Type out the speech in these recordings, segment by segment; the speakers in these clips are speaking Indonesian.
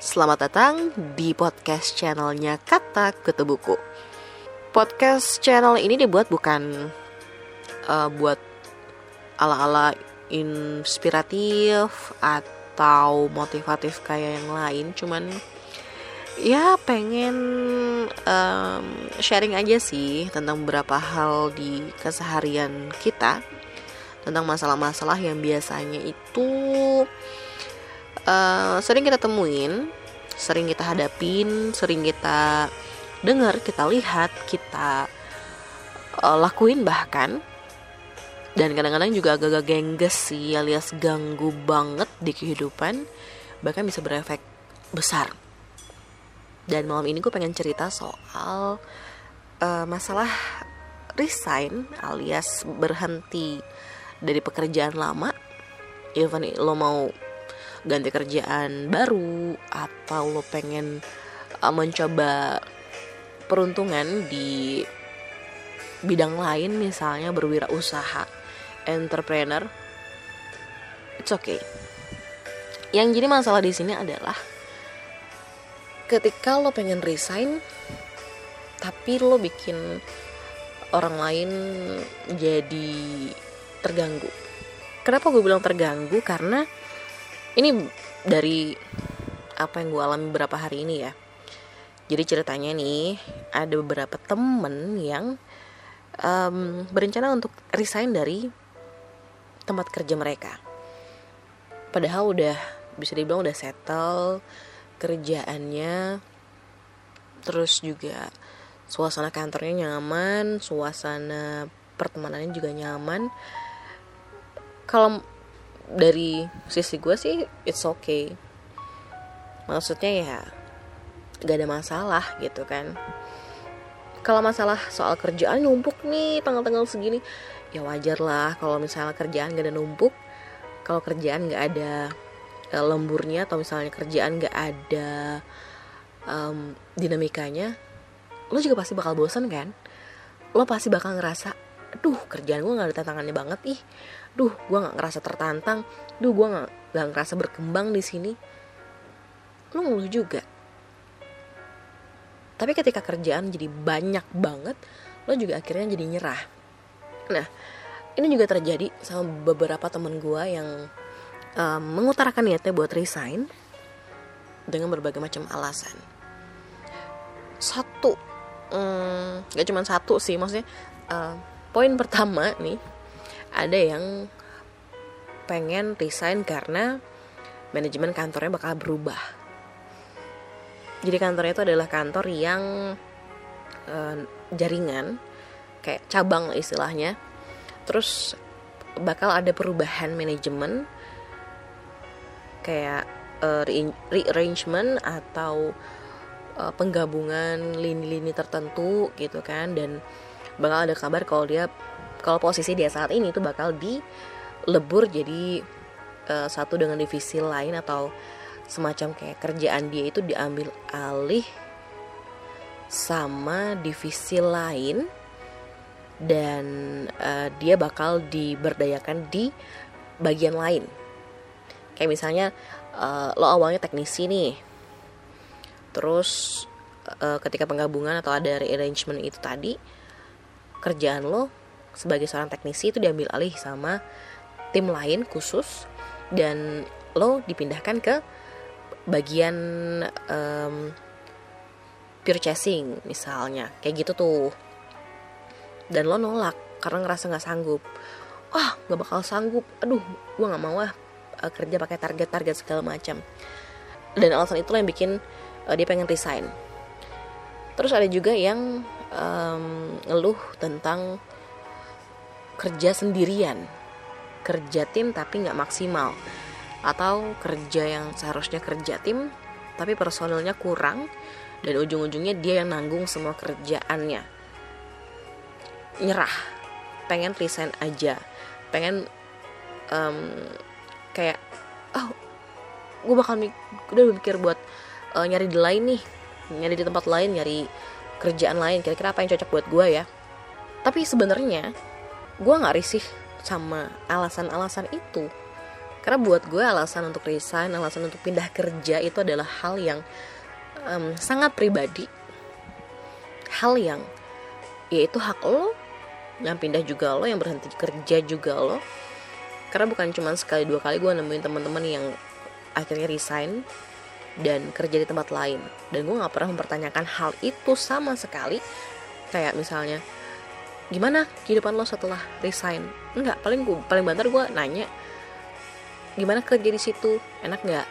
Selamat datang di podcast channelnya Kata Kutu Buku. Podcast channel ini dibuat bukan uh, buat ala-ala inspiratif atau motivatif kayak yang lain, cuman ya pengen um, sharing aja sih tentang beberapa hal di keseharian kita tentang masalah-masalah yang biasanya itu uh, sering kita temuin, sering kita hadapin, sering kita dengar, kita lihat, kita uh, lakuin bahkan. Dan kadang-kadang juga agak-agak gengges sih alias ganggu banget di kehidupan, bahkan bisa berefek besar. Dan malam ini gue pengen cerita soal uh, masalah resign alias berhenti dari pekerjaan lama even lo mau ganti kerjaan baru atau lo pengen uh, mencoba peruntungan di bidang lain misalnya berwirausaha entrepreneur it's okay. Yang jadi masalah di sini adalah ketika lo pengen resign tapi lo bikin orang lain jadi terganggu. Kenapa gue bilang terganggu? Karena ini dari apa yang gue alami beberapa hari ini ya. Jadi ceritanya nih ada beberapa temen yang um, berencana untuk resign dari tempat kerja mereka. Padahal udah bisa dibilang udah settle kerjaannya terus juga suasana kantornya nyaman suasana pertemanannya juga nyaman. Kalau dari sisi gue sih it's okay. Maksudnya ya gak ada masalah gitu kan. Kalau masalah soal kerjaan numpuk nih tanggal-tanggal segini. Ya wajar lah kalau misalnya kerjaan gak ada numpuk. Kalau kerjaan gak ada uh, lemburnya atau misalnya kerjaan gak ada um, dinamikanya lo juga pasti bakal bosan kan? Lo pasti bakal ngerasa aduh kerjaan gue gak ada tantangannya banget ih. Duh gue nggak ngerasa tertantang. Duh gue nggak nggak ngerasa berkembang di sini. Lu ngeluh juga. Tapi ketika kerjaan jadi banyak banget lo juga akhirnya jadi nyerah. Nah ini juga terjadi sama beberapa temen gue yang um, mengutarakan niatnya buat resign dengan berbagai macam alasan. Satu um, gak cuma satu sih maksudnya uh, poin pertama nih ada yang pengen resign karena manajemen kantornya bakal berubah. Jadi kantornya itu adalah kantor yang uh, jaringan, kayak cabang istilahnya. Terus bakal ada perubahan manajemen, kayak uh, rearrangement atau uh, penggabungan lini-lini tertentu gitu kan, dan bakal ada kabar kalau dia kalau posisi dia saat ini itu bakal dilebur jadi uh, satu dengan divisi lain atau semacam kayak kerjaan dia itu diambil alih sama divisi lain dan uh, dia bakal diberdayakan di bagian lain. Kayak misalnya uh, lo awalnya teknisi nih terus uh, ketika penggabungan atau ada rearrangement itu tadi kerjaan lo sebagai seorang teknisi itu diambil alih sama tim lain khusus dan lo dipindahkan ke bagian um, purchasing misalnya. Kayak gitu tuh. Dan lo nolak karena ngerasa nggak sanggup. Ah oh, nggak bakal sanggup. Aduh gue nggak mau ah uh, kerja pakai target-target segala macam. Dan alasan itulah yang bikin uh, dia pengen resign. Terus ada juga yang um, ngeluh tentang kerja sendirian. Kerja tim tapi nggak maksimal. Atau kerja yang seharusnya kerja tim tapi personelnya kurang dan ujung-ujungnya dia yang nanggung semua kerjaannya. Nyerah. Pengen resign aja. Pengen um, kayak oh gue bakal mik udah mikir buat uh, nyari di lain nih. Nyari di tempat lain nyari kerjaan lain kira-kira apa yang cocok buat gue ya. Tapi sebenarnya gue nggak risih sama alasan-alasan itu. Karena buat gue alasan untuk resign alasan untuk pindah kerja itu adalah hal yang um, sangat pribadi. Hal yang yaitu hak lo. Yang pindah juga lo yang berhenti kerja juga lo. Karena bukan cuma sekali dua kali gue nemuin teman-teman yang akhirnya resign dan kerja di tempat lain. Dan gue nggak pernah mempertanyakan hal itu sama sekali. Kayak misalnya gimana kehidupan lo setelah resign? Enggak paling gue paling banter gue nanya gimana kerja di situ? Enak nggak?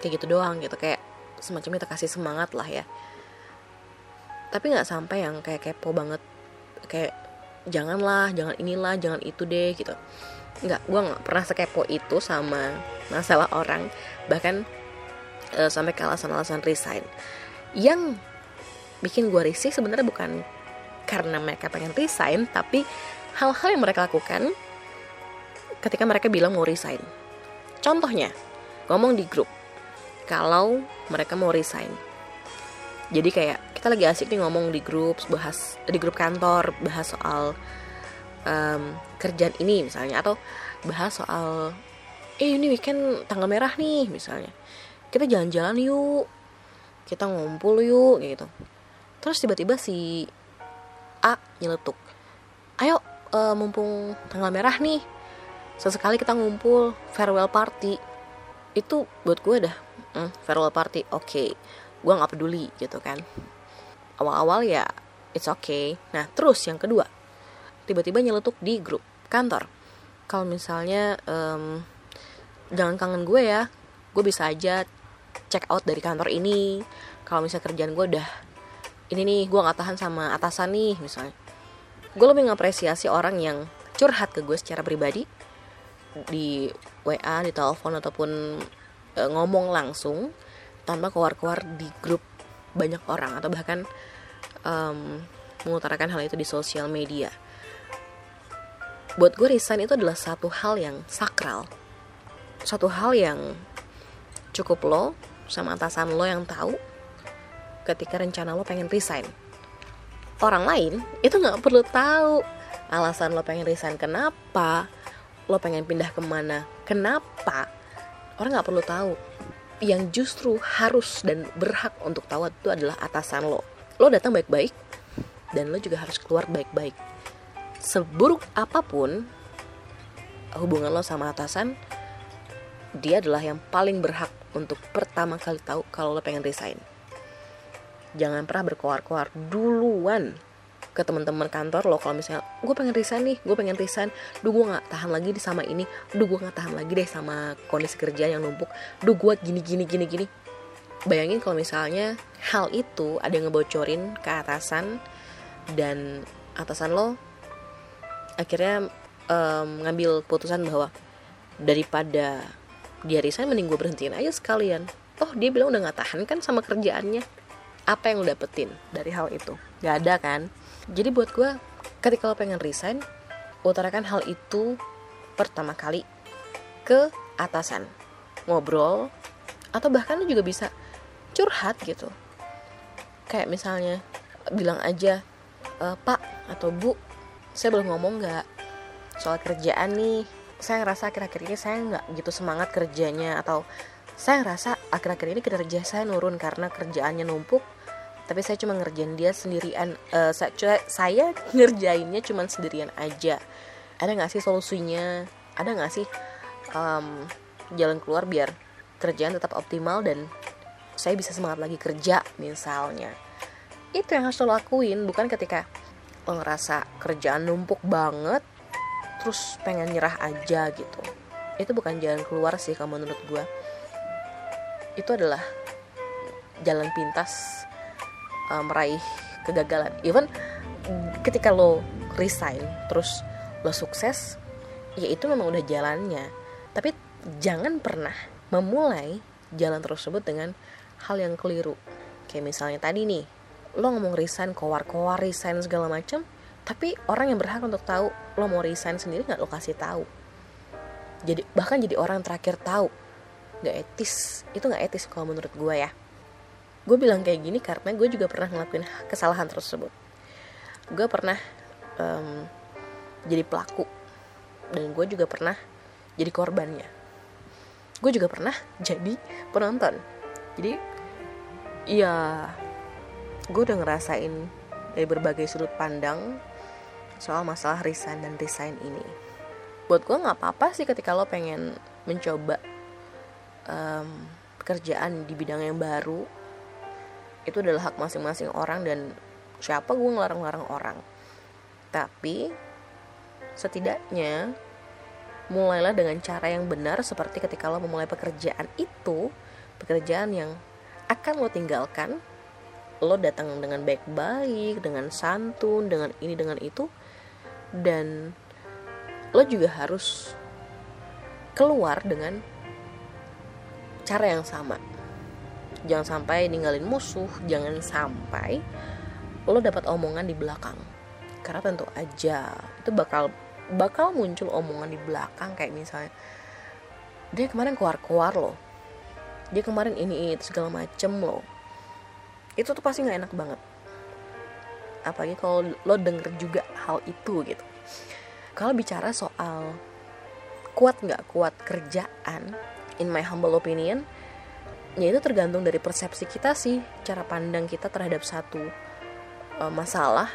Kayak gitu doang gitu kayak semacam kita kasih semangat lah ya. Tapi nggak sampai yang kayak kepo banget kayak janganlah jangan inilah jangan itu deh gitu. Nggak gue nggak pernah sekepo itu sama masalah orang. Bahkan uh, sampai ke alasan-alasan resign. Yang bikin gue risih sebenarnya bukan karena mereka pengen resign tapi hal-hal yang mereka lakukan ketika mereka bilang mau resign. Contohnya ngomong di grup kalau mereka mau resign. Jadi kayak kita lagi asik nih ngomong di grup bahas di grup kantor bahas soal um, kerjaan ini misalnya atau bahas soal eh ini weekend tanggal merah nih misalnya kita jalan-jalan yuk kita ngumpul yuk gitu. Terus tiba-tiba si A nyeletuk ayo uh, mumpung tanggal merah nih sesekali kita ngumpul farewell party. Itu buat gue dah hmm, farewell party oke. Okay gue nggak peduli gitu kan. Awal-awal ya it's okay. Nah terus yang kedua tiba-tiba nyeletuk di grup kantor. Kalau misalnya um, jangan kangen gue ya gue bisa aja check out dari kantor ini. Kalau misalnya kerjaan gue udah ini nih gue nggak tahan sama atasan nih misalnya. Gue lebih ngapresiasi orang yang curhat ke gue secara pribadi di WA di telepon ataupun e, ngomong langsung tanpa keluar-keluar di grup banyak orang atau bahkan um, mengutarakan hal itu di sosial media. Buat gue resign itu adalah satu hal yang sakral, satu hal yang cukup lo sama atasan lo yang tahu ketika rencana lo pengen resign. Orang lain itu nggak perlu tahu alasan lo pengen resign kenapa, lo pengen pindah ke mana, kenapa, orang nggak perlu tahu yang justru harus dan berhak untuk tahu itu adalah atasan lo. Lo datang baik-baik dan lo juga harus keluar baik-baik. Seburuk apa pun hubungan lo sama atasan, dia adalah yang paling berhak untuk pertama kali tahu kalau lo pengen resign. Jangan pernah berkoar-koar duluan ke teman-teman kantor lo kalau misalnya gue pengen resign nih gue pengen resign. Duh gue nggak tahan lagi di sama ini. Duh gue nggak tahan lagi deh sama kondisi kerja yang numpuk. Duh gue gini gini gini gini. Bayangin kalau misalnya hal itu ada yang ngebocorin ke atasan dan atasan lo akhirnya um, ngambil putusan bahwa daripada dia resign mending gue berhentiin aja sekalian. Oh dia bilang udah nggak tahan kan sama kerjaannya. Apa yang lo dapetin dari hal itu? Gak ada kan? Jadi buat gue ketika lo pengen resign utarakan hal itu pertama kali ke atasan. Ngobrol atau bahkan lo juga bisa curhat gitu. Kayak misalnya bilang aja e, pak atau bu saya belum ngomong nggak soal kerjaan nih saya ngerasa akhir-akhir ini saya nggak gitu semangat kerjanya atau saya ngerasa akhir-akhir ini kerja saya nurun karena kerjaannya numpuk tapi saya cuma ngerjain dia sendirian. Uh, saya, saya ngerjainnya cuma sendirian aja. Ada nggak sih solusinya? Ada nggak sih um, jalan keluar biar kerjaan tetap optimal dan saya bisa semangat lagi kerja misalnya? Itu yang harus lo lakuin bukan ketika lo ngerasa kerjaan numpuk banget terus pengen nyerah aja gitu. Itu bukan jalan keluar sih kalau menurut gue itu adalah jalan pintas uh, meraih kegagalan. Even ketika lo resign terus lo sukses ya itu memang udah jalannya. Tapi jangan pernah memulai jalan tersebut dengan hal yang keliru. Kayak misalnya tadi nih lo ngomong resign kowar-kowar resign segala macam tapi orang yang berhak untuk tahu lo mau resign sendiri nggak lo kasih tahu. Jadi bahkan jadi orang terakhir tahu. Nggak etis. Itu nggak etis kalau menurut gue ya. Gue bilang kayak gini karena gue juga pernah ngelakuin kesalahan tersebut. Gue pernah um, jadi pelaku. Dan gue juga pernah jadi korbannya. Gue juga pernah jadi penonton. Jadi ya gue udah ngerasain dari berbagai sudut pandang soal masalah resign dan resign ini. Buat gue nggak apa-apa sih ketika lo pengen mencoba um, pekerjaan di bidang yang baru. Itu adalah hak masing-masing orang dan siapa gue ngelarang-larang orang. Tapi setidaknya mulailah dengan cara yang benar seperti ketika lo memulai pekerjaan itu pekerjaan yang akan lo tinggalkan lo datang dengan baik-baik dengan santun dengan ini dengan itu dan lo juga harus keluar dengan cara yang sama. Jangan sampai ninggalin musuh jangan sampai lo dapat omongan di belakang. Karena tentu aja itu bakal bakal muncul omongan di belakang. Kayak misalnya dia kemarin keluar-keluar loh. Dia kemarin ini itu segala macem loh. Itu tuh pasti nggak enak banget apalagi kalau lo denger juga hal itu gitu. Kalau bicara soal kuat nggak kuat kerjaan in my humble opinion ya itu tergantung dari persepsi kita sih cara pandang kita terhadap satu uh, masalah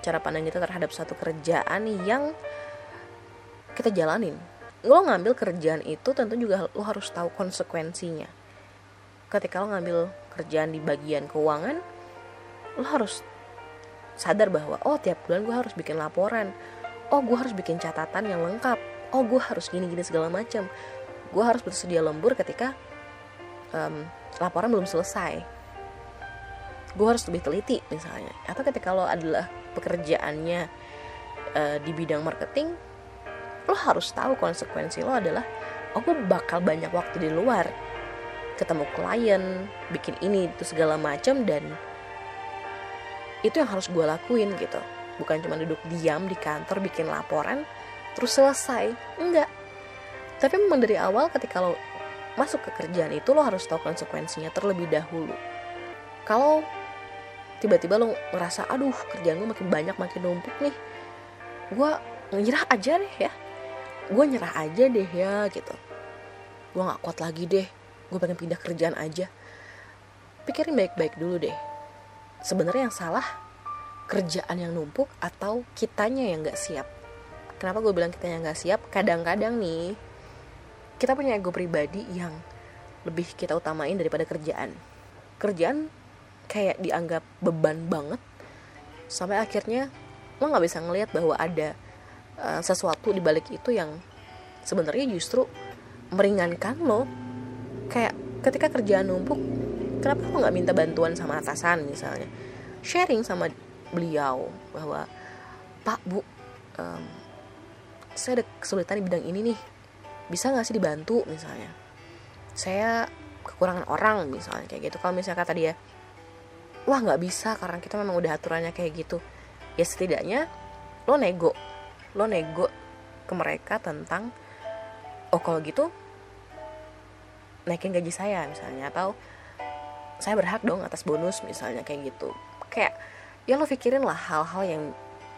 cara pandang kita terhadap satu kerjaan yang kita jalanin. Lo ngambil kerjaan itu tentu juga lo harus tahu konsekuensinya. Ketika lo ngambil kerjaan di bagian keuangan lo harus sadar bahwa oh tiap bulan gue harus bikin laporan. Oh gue harus bikin catatan yang lengkap. Oh gue harus gini-gini segala macam gue harus bersedia lembur ketika um, laporan belum selesai. Gue harus lebih teliti misalnya. Atau ketika lo adalah pekerjaannya uh, di bidang marketing lo harus tahu konsekuensi lo adalah oh gue bakal banyak waktu di luar. Ketemu klien bikin ini itu segala macam dan itu yang harus gue lakuin gitu. Bukan cuma duduk diam di kantor bikin laporan terus selesai. Enggak. Tapi memang dari awal ketika lo masuk ke kerjaan itu lo harus tahu konsekuensinya terlebih dahulu. Kalau tiba-tiba lo ngerasa aduh kerjaan gue makin banyak makin numpuk nih. Gue nyerah aja deh ya. Gue nyerah aja deh ya gitu. Gue nggak kuat lagi deh. Gue pengen pindah kerjaan aja. Pikirin baik-baik dulu deh sebenarnya yang salah kerjaan yang numpuk atau kitanya yang nggak siap? Kenapa gue bilang kitanya nggak siap? Kadang-kadang nih kita punya ego pribadi yang lebih kita utamain daripada kerjaan. Kerjaan kayak dianggap beban banget sampai akhirnya lo nggak bisa ngelihat bahwa ada uh, sesuatu di balik itu yang sebenarnya justru meringankan lo. Kayak ketika kerjaan numpuk kenapa lo nggak minta bantuan sama atasan misalnya? Sharing sama beliau bahwa pak bu um, saya ada kesulitan di bidang ini nih. Bisa nggak sih dibantu? misalnya. Saya kekurangan orang misalnya kayak gitu. Kalau misalnya kata dia wah nggak bisa karena kita memang udah aturannya kayak gitu. Ya setidaknya lo nego. Lo nego ke mereka tentang oh kalau gitu naikin gaji saya misalnya. Atau saya berhak dong atas bonus misalnya kayak gitu. Kayak ya lo pikirin lah hal-hal yang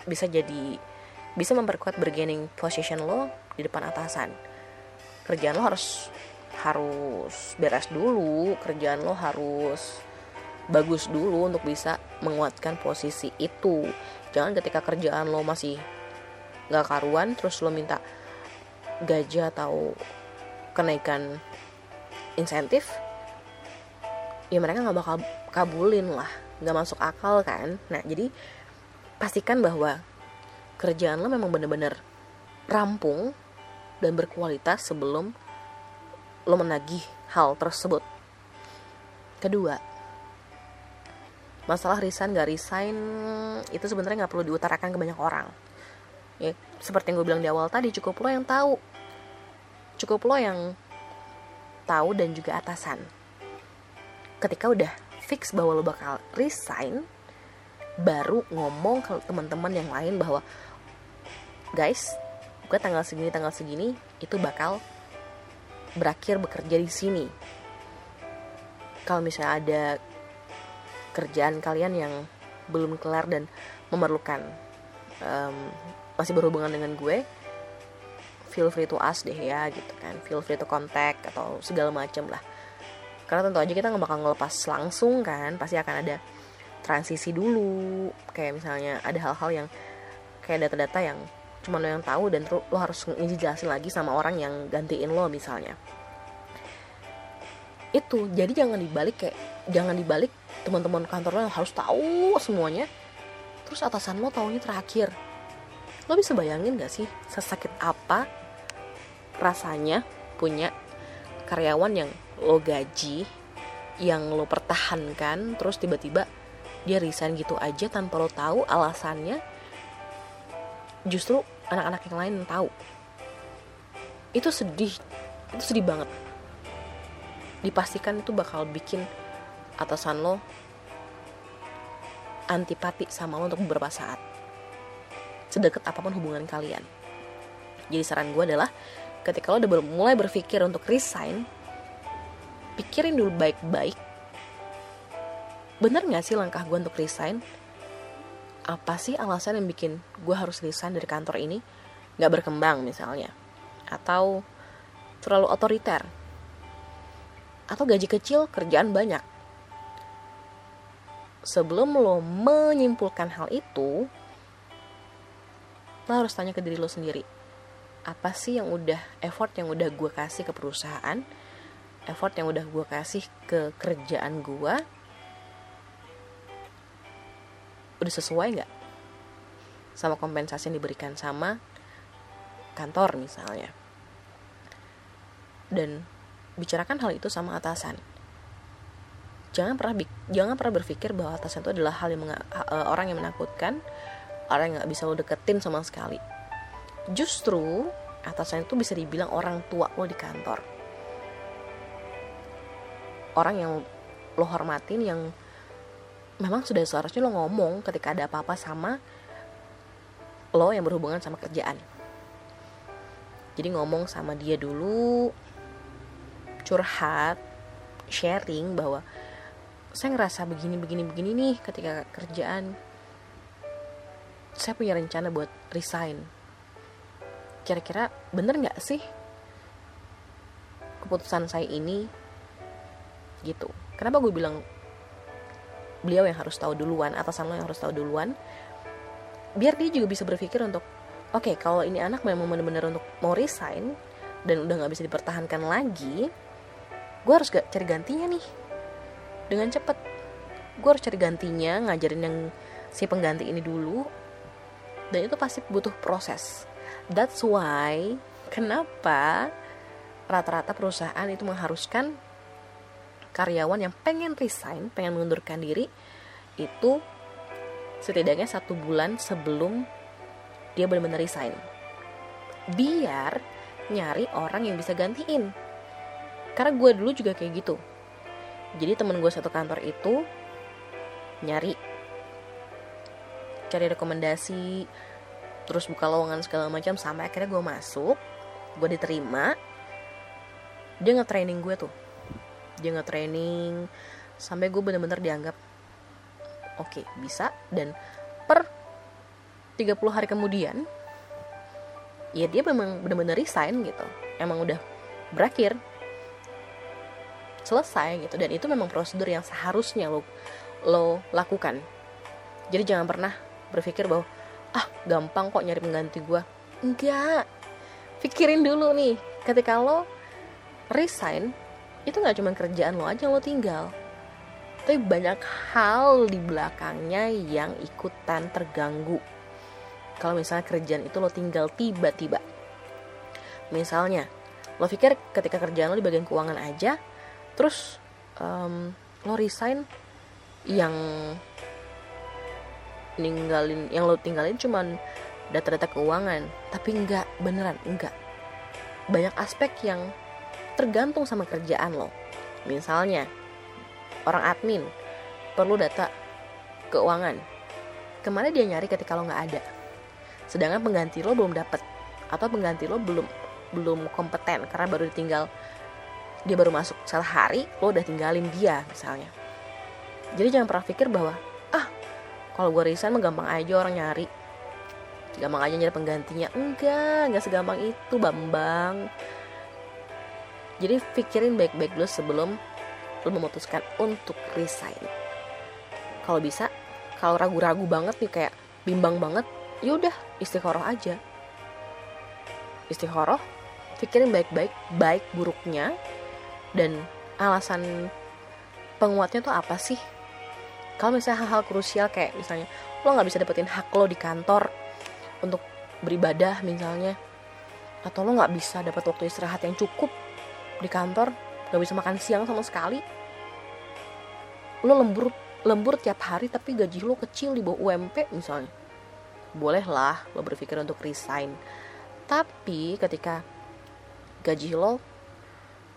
bisa jadi bisa memperkuat bargaining position lo di depan atasan. Kerjaan lo harus harus beres dulu kerjaan lo harus bagus dulu untuk bisa menguatkan posisi itu. Jangan ketika kerjaan lo masih gak karuan terus lo minta gaji atau kenaikan insentif ya mereka nggak bakal kabulin lah nggak masuk akal kan. Nah jadi pastikan bahwa kerjaan lo memang bener-bener rampung dan berkualitas sebelum lo menagih hal tersebut. Kedua masalah resign gak resign itu sebenarnya nggak perlu diutarakan ke banyak orang. Ya seperti yang gue bilang di awal tadi cukup lo yang tahu. Cukup lo yang tahu dan juga atasan ketika udah fix bahwa lo bakal resign baru ngomong ke teman-teman yang lain bahwa guys gue tanggal segini tanggal segini itu bakal berakhir bekerja di sini. Kalau misalnya ada kerjaan kalian yang belum kelar dan memerlukan um, masih berhubungan dengan gue feel free to ask deh ya gitu kan. Feel free to contact atau segala macem lah karena tentu aja kita nggak bakal ngelepas langsung kan pasti akan ada transisi dulu. Kayak misalnya ada hal-hal yang kayak data-data yang cuma lo yang tahu dan lo harus ngejelasin lagi sama orang yang gantiin lo misalnya. Itu jadi jangan dibalik kayak jangan dibalik teman-teman kantor lo harus tahu semuanya. Terus atasan lo taunya terakhir. Lo bisa bayangin gak sih sesakit apa rasanya punya karyawan yang lo gaji yang lo pertahankan terus tiba-tiba dia resign gitu aja tanpa lo tahu alasannya justru anak-anak yang lain tahu. Itu sedih itu sedih banget. Dipastikan itu bakal bikin atasan lo antipati sama lo untuk beberapa saat sedekat apa pun hubungan kalian. Jadi saran gue adalah ketika lo udah mulai berpikir untuk resign pikirin dulu baik-baik. Bener gak sih langkah gue untuk resign? Apa sih alasan yang bikin gue harus resign dari kantor ini? Gak berkembang misalnya. Atau terlalu otoriter? Atau gaji kecil kerjaan banyak? Sebelum lo menyimpulkan hal itu lo harus tanya ke diri lo sendiri. Apa sih yang udah effort yang udah gue kasih ke perusahaan effort yang udah gue kasih ke kerjaan gue udah sesuai nggak? Sama kompensasi yang diberikan sama kantor misalnya. Dan bicarakan hal itu sama atasan. Jangan pernah jangan pernah berpikir bahwa atasan itu adalah hal yang uh, orang yang menakutkan orang yang nggak bisa lo deketin sama sekali. Justru atasan itu bisa dibilang orang tua lo di kantor orang yang lo hormatin yang memang sudah seharusnya lo ngomong ketika ada apa-apa sama lo yang berhubungan sama kerjaan. Jadi ngomong sama dia dulu curhat sharing bahwa saya ngerasa begini begini begini nih ketika kerjaan. Saya punya rencana buat resign. Kira-kira bener nggak sih keputusan saya ini gitu. Kenapa gue bilang beliau yang harus tahu duluan atasan lo yang harus tahu duluan? Biar dia juga bisa berpikir untuk oke okay, kalau ini anak memang benar-benar untuk mau resign dan udah nggak bisa dipertahankan lagi gue harus gak cari gantinya nih. Dengan cepet. Gue harus cari gantinya ngajarin yang si pengganti ini dulu. Dan itu pasti butuh proses. That's why kenapa rata-rata perusahaan itu mengharuskan karyawan yang pengen resign pengen mengundurkan diri itu setidaknya satu bulan sebelum dia benar-benar resign. Biar nyari orang yang bisa gantiin. Karena gue dulu juga kayak gitu. Jadi temen gue satu kantor itu nyari. Cari rekomendasi terus buka lowongan segala macam sampai akhirnya gue masuk gue diterima dia nge-training gue tuh dia nge-training sampai gue bener-bener dianggap oke okay, bisa. Dan per 30 hari kemudian ya dia memang bener-bener resign gitu. Emang udah berakhir selesai gitu. Dan itu memang prosedur yang seharusnya lo lo lakukan. Jadi jangan pernah berpikir bahwa ah gampang kok nyari pengganti gue enggak. Pikirin dulu nih ketika lo resign itu nggak cuma kerjaan lo aja lo tinggal. Tapi banyak hal di belakangnya yang ikutan terganggu. Kalau misalnya kerjaan itu lo tinggal tiba-tiba. Misalnya lo pikir ketika kerjaan lo di bagian keuangan aja terus um, lo resign yang ninggalin yang lo tinggalin cuman data-data keuangan. Tapi enggak beneran enggak banyak aspek yang tergantung sama kerjaan lo. Misalnya orang admin perlu data keuangan. Ke mana dia nyari ketika lo nggak ada. Sedangkan pengganti lo belum dapet atau pengganti lo belum belum kompeten karena baru ditinggal dia baru masuk. Sehari lo udah tinggalin dia misalnya. Jadi jangan pernah pikir bahwa kalau gue resign mah gampang aja orang nyari. Gampang aja nyari penggantinya. Enggak enggak segampang itu bambang jadi pikirin baik-baik dulu sebelum lo memutuskan untuk resign. Kalau bisa kalau ragu-ragu banget nih kayak bimbang banget yaudah istiqoroh aja. Istiqoroh pikirin baik-baik baik buruknya dan alasan penguatnya tuh apa sih? Kalau misalnya hal-hal krusial kayak misalnya lo nggak bisa dapetin hak lo di kantor untuk beribadah misalnya atau lo nggak bisa dapat waktu istirahat yang cukup di kantor nggak bisa makan siang sama sekali. Lo lembur lembur tiap hari tapi gaji lo kecil di bawah UMP misalnya. Bolehlah lo berpikir untuk resign. Tapi ketika gaji lo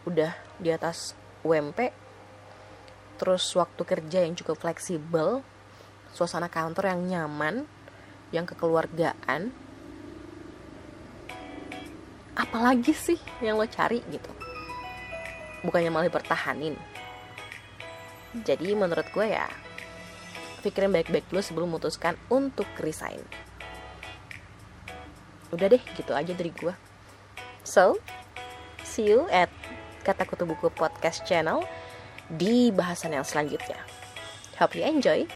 udah di atas UMP terus waktu kerja yang cukup fleksibel suasana kantor yang nyaman yang kekeluargaan apalagi sih yang lo cari gitu bukannya malah dipertahanin. Jadi menurut gue ya pikirin baik-baik dulu sebelum memutuskan untuk resign. Udah deh gitu aja dari gue. So see you at kata kutu buku podcast channel di bahasan yang selanjutnya. Hope you enjoy